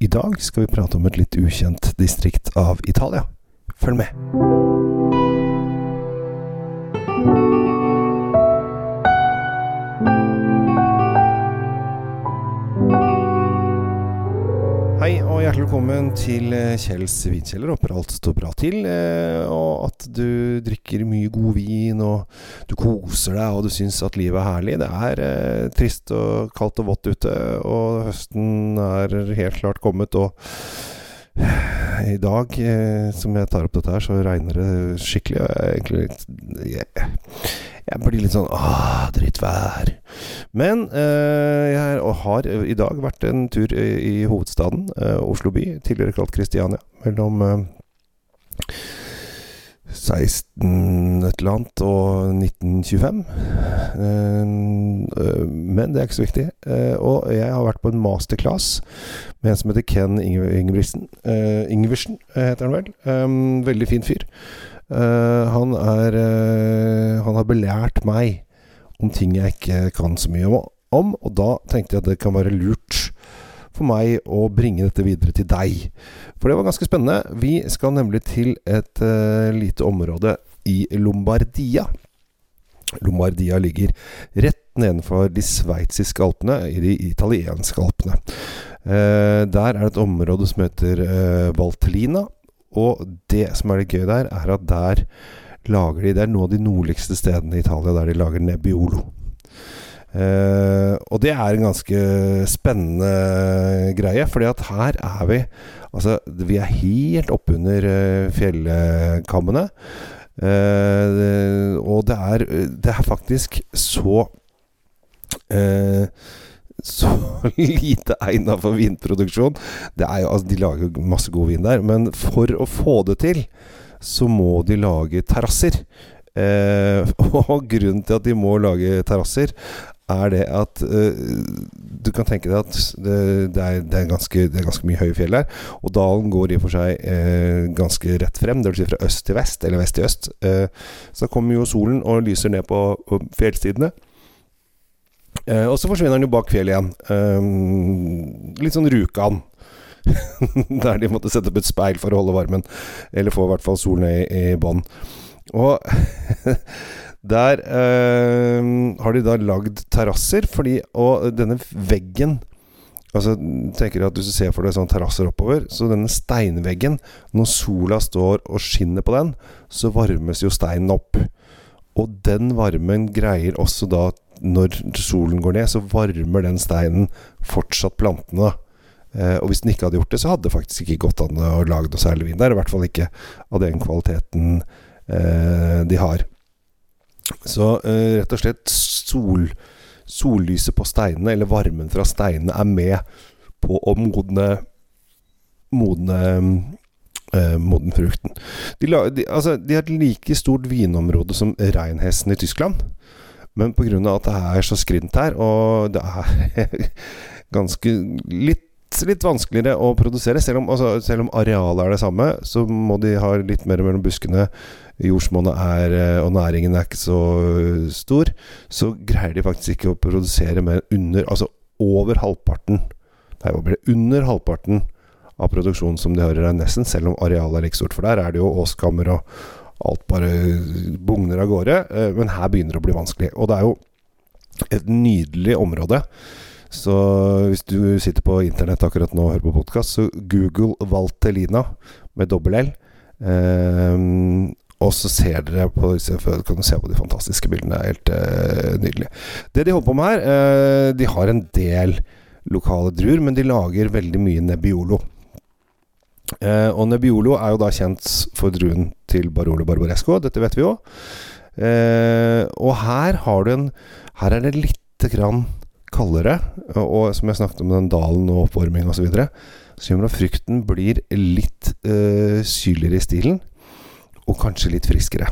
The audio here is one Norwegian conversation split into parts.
I dag skal vi prate om et litt ukjent distrikt av Italia. Følg med. Hjertelig velkommen til eh, Kjells vinkjeller. Håper alt står bra til, eh, og at du drikker mye god vin, og du koser deg, og du syns at livet er herlig. Det er eh, trist og kaldt og vått ute, og høsten er helt klart kommet, og i dag, som jeg tar opp dette her, så regner det skikkelig. Jeg, egentlig jeg, jeg blir litt sånn Åh, drittvær. Men eh, jeg har i dag vært en tur i, hovedstaden, eh, Oslo by, tidligere kalt Kristiania, mellom eh, 16 et eller annet og 1925. Eh, eh, men det er ikke så viktig. Eh, og jeg har vært på en masterclass med en som heter Ken Inge- Ingebrigtsen. Eh, Ingebrigtsen eh, heter han vel. Eh, veldig fin fyr. Eh, han er eh, Han har belært meg om ting jeg ikke kan så mye om, og da tenkte jeg at det kan være lurt for meg å bringe dette videre til deg. For det var ganske spennende. Vi skal nemlig til et uh, lite område i Lombardia. Lombardia ligger rett nedenfor de sveitsiske alpene, i de italienske alpene. Uh, der er det et område som heter uh, Valtellina. Og det som er litt gøy der, er at der lager de Det er noen av de nordligste stedene i Italia der de lager Nebbiolo. Uh, og det er en ganske spennende greie, fordi at her er vi Altså, vi er helt oppunder uh, fjellkammene. Uh, og det er, det er faktisk så så lite egna for vinproduksjon. Det er jo, altså, de lager masse god vin der, men for å få det til, så må de lage terrasser. Eh, og grunnen til at de må lage terrasser, er det at eh, Du kan tenke deg at det, det, er, det, er ganske, det er ganske mye høye fjell her. Og dalen går i og for seg eh, ganske rett frem, vil si fra øst til vest, eller vest til øst. Eh, så kommer jo solen og lyser ned på, på fjellstidene. Eh, og så forsvinner den jo bak fjellet igjen. Eh, litt sånn Rjukan. Der de måtte sette opp et speil for å holde varmen. Eller få i hvert fall solen i, i bånn. Og der øh, har de da lagd terrasser, fordi Og denne veggen Altså tenker at Hvis du ser for deg sånne terrasser oppover, så denne steinveggen Når sola står og skinner på den, så varmes jo steinen opp. Og den varmen greier også da Når solen går ned, så varmer den steinen fortsatt plantene. Eh, og hvis den ikke hadde gjort det, så hadde det faktisk ikke gått an å lage noe særlig vin der. I hvert fall ikke av den kvaliteten eh, de har. Så eh, rett og slett sol, sollyset på steinene, eller varmen fra steinene, er med på å modne modne moden frukten. De, de, altså, de har et like stort vinområde som reinhesten i Tyskland. Men pga. at det er så skrint her, og det er ganske litt litt vanskeligere å produsere. Selv om, altså, selv om arealet er det samme, så må de ha litt mer mellom buskene. Jordsmonnet eh, og næringen er ikke så eh, stor. Så greier de faktisk ikke å produsere mer under Altså over halvparten Nei, hva blir det? Under halvparten av produksjonen som de har i Reinessen, selv om arealet er like stort. For der er det jo åskammer og alt bare bugner av gårde. Eh, Men her begynner det å bli vanskelig. Og det er jo et nydelig område. Så hvis du sitter på internett akkurat nå og hører på podkast, så google Valtelina med dobbel L. Um, og så ser dere på kan du se på de fantastiske bildene. Det er helt uh, nydelig. Det de holder på med her uh, De har en del lokale druer, men de lager veldig mye Nebbiolo. Uh, og Nebbiolo er jo da kjent for druen til Barolo Barbaresco. Dette vet vi jo. Uh, og her har du en Her er det lite grann kaldere, og, som jeg snakket om den dalen og oppvarming osv., så, videre, så gjør at frukten blir litt øh, syrligere i stilen, og kanskje litt friskere.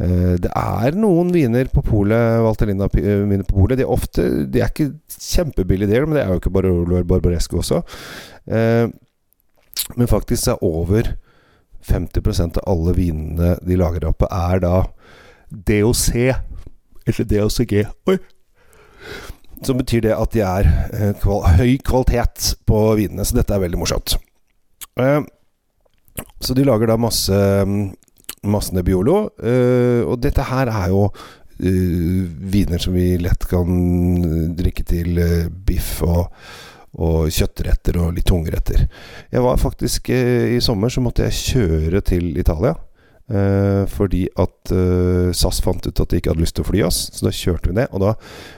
Eh, det er noen viner på polet, Valterlina viner på polet. De er ofte De er ikke kjempebillige, men det er jo ikke Barolo Barbaresco også. Eh, men faktisk er over 50% av alle vinene de lager oppe, er da DOC, eller DOCG Oi! Så betyr det at de er eh, kval høy kvalitet på vinene. Så dette er veldig morsomt. Eh, så de lager da masse, masse Nebbiolo. Eh, og dette her er jo viner som vi lett kan drikke til biff og, og kjøttretter og litt tungretter. Jeg var faktisk I sommer så måtte jeg kjøre til Italia. Eh, fordi at eh, SAS fant ut at de ikke hadde lyst til å fly oss, så da kjørte vi ned. Og da,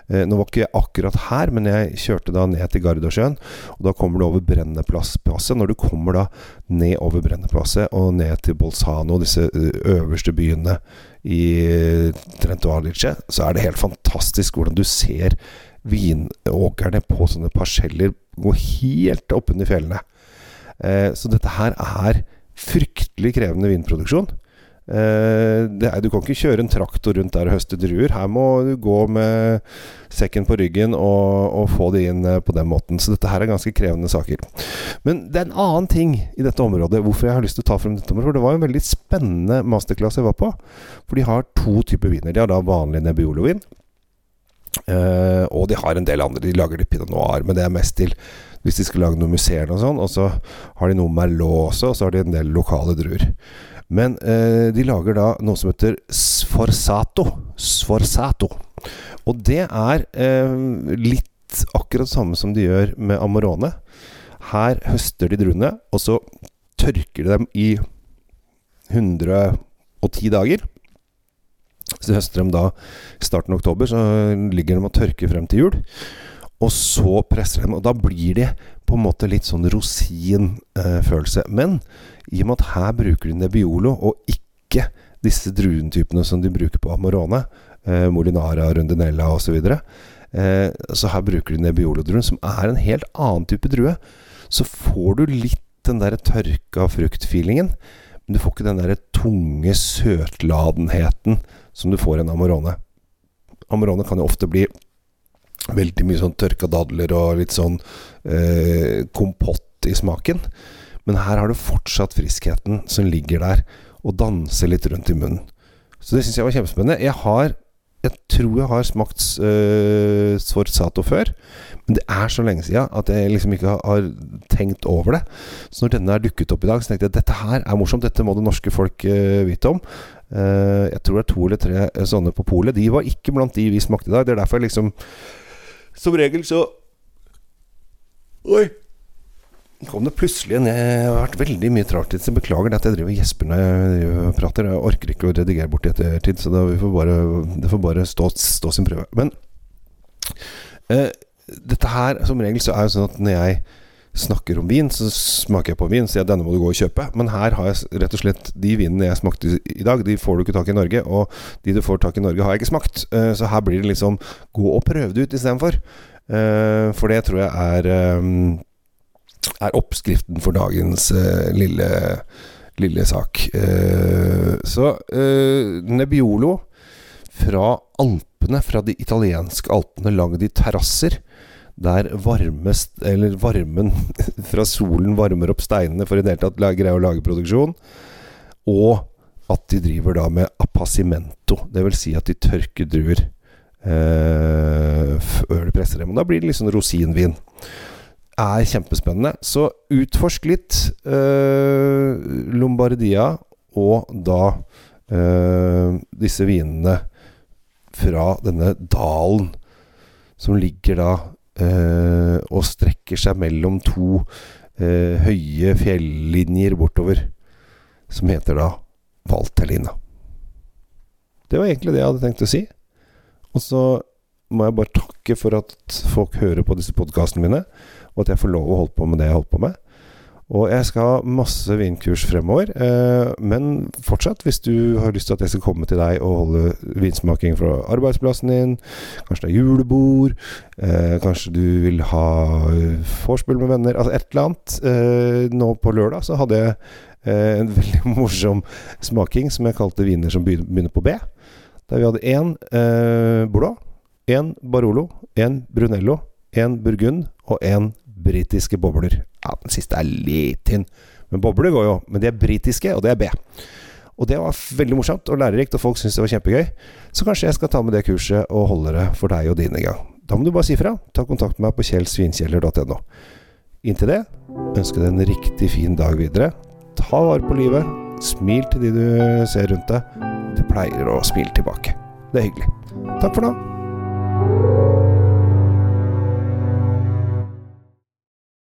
eh, Nå var ikke jeg akkurat her, men jeg kjørte da ned til Gardasjøen. Og da kommer du over Brenneplass-passet. Når du kommer da ned over Brenneplasset og ned til Bolzano, disse øverste byene i Trento Alice, så er det helt fantastisk hvordan du ser vinåkrene på sånne parseller gå helt oppunder fjellene. så dette her er fryktelig krevende vinproduksjon. Uh, er, du kan ikke kjøre en traktor rundt der og høste druer. Her må du gå med sekken på ryggen og, og få det inn uh, på den måten. Så dette her er ganske krevende saker. Men det er en annen ting i dette området hvorfor jeg har lyst til å ta frem dette området. For det var en veldig spennende masterclass jeg var på. For de har to typer viner. De har da vanlig Nebbiolo-vin. Uh, og de har en del andre. De lager litt pinot noir, men det er mest til hvis de skal lage noe museer og sånn. Og så har de noe Merlot også, og så har de en del lokale druer. Men uh, de lager da noe som heter sforsato. Sforsato. Og det er uh, litt akkurat samme som de gjør med Amorone. Her høster de druene, og så tørker de dem i 110 dager. Så høster de da starten av oktober, så ligger de og tørker frem til jul. Og så presser de og da blir de på en måte litt sånn rosinfølelse. Eh, Men i og med at her bruker de Nebbiolo, og ikke disse druentypene som de bruker på Amorone, eh, Molinara, Rundinella osv. Så, eh, så her bruker de Nebbiolo-druen, som er en helt annen type drue. Så får du litt den der tørka fruktfeelingen, men du får ikke den der tunge søtladenheten som du får i en Amorone. Amorone kan jo ofte bli veldig mye sånn tørka dadler og litt sånn eh, kompott i smaken. Men her har du fortsatt friskheten som ligger der og danser litt rundt i munnen. Så det syns jeg var kjempespennende. Jeg har tror jeg har smakt uh, Sforzato før, men det er så lenge siden at jeg liksom ikke har, tenkt over det. Så når denne er dukket opp i dag, så tenkte jeg dette her er morsomt. Dette må det norske folk uh, vite om. Uh, jeg tror det er to eller tre sånne på polet. De var ikke blant de vi smakte i dag. Det er derfor jeg liksom Som regel så Oi! Kom det plutselig en Jeg har vært veldig mye trart så beklager det at jeg driver og gjesper når jeg prater. Jeg orker ikke å redigere bort i ettertid, så det får bare, det får bare stå, stå, sin prøve. Men eh, dette her, som regel, så er det sånn at når jeg snakker om vin, så smaker jeg på vin, så at denne må du gå og kjøpe. Men her har jeg rett og slett de vinene jeg smakte i dag, de får du ikke tak i Norge. Og de du får tak i Norge, har jeg ikke smakt. Eh, så her blir det liksom gå og prøve det ut istedenfor. Eh, for det tror jeg er eh, er oppskriften for dagens uh, lille, lille, sak. Uh, så uh, Nebbiolo fra Alpene, fra de italienske alpene, lagd i terrasser. Der varmest, eller varmen fra solen varmer opp steinene for i det hele tatt greie å lage produksjon. Og at de driver da med appassimento, dvs. Si at de tørker druer eh, før de presser dem. Og da blir det liksom rosinvin er kjempespennende. Så utforsk litt eh, Lombardia, og da eh, disse vinene fra denne dalen som ligger da eh, og strekker seg mellom to høye fjellinjer bortover, som heter da Valtellina. Det var egentlig det jeg hadde tenkt å si. Og så må jeg bare takke for at folk hører på disse podkastene mine og at jeg får lov å holde på med det jeg holder på med. Og jeg skal ha masse vinkurs fremover. Eh, men fortsatt, hvis du har lyst til at jeg skal komme til deg og holde vinsmaking fra arbeidsplassen din, kanskje det er julebord, eh, kanskje du vil ha vorspiel med venner, altså et eller annet. Eh, nå på lørdag så hadde jeg eh, en veldig morsom smaking som jeg kalte viner som begynner på B. Der vi hadde én eh, Bordeaux, én Barolo, én Brunello, én Burgund og én britiske bobler. Ja, den siste er litt tynn, men bobler går jo. Men de er britiske, og det er B. Og det var veldig morsomt og lærerikt, og folk syntes det var kjempegøy. Så kanskje jeg skal ta med det kurset og holde det for deg og dine gang. Da må du bare si fra. Ta kontakt med meg på kjellsvinkjeller.no. Inntil det ønsker jeg deg en riktig fin dag videre. Ta vare på livet. Smil til de du ser rundt deg. Det pleier å smile tilbake. Det er hyggelig. Takk for nå.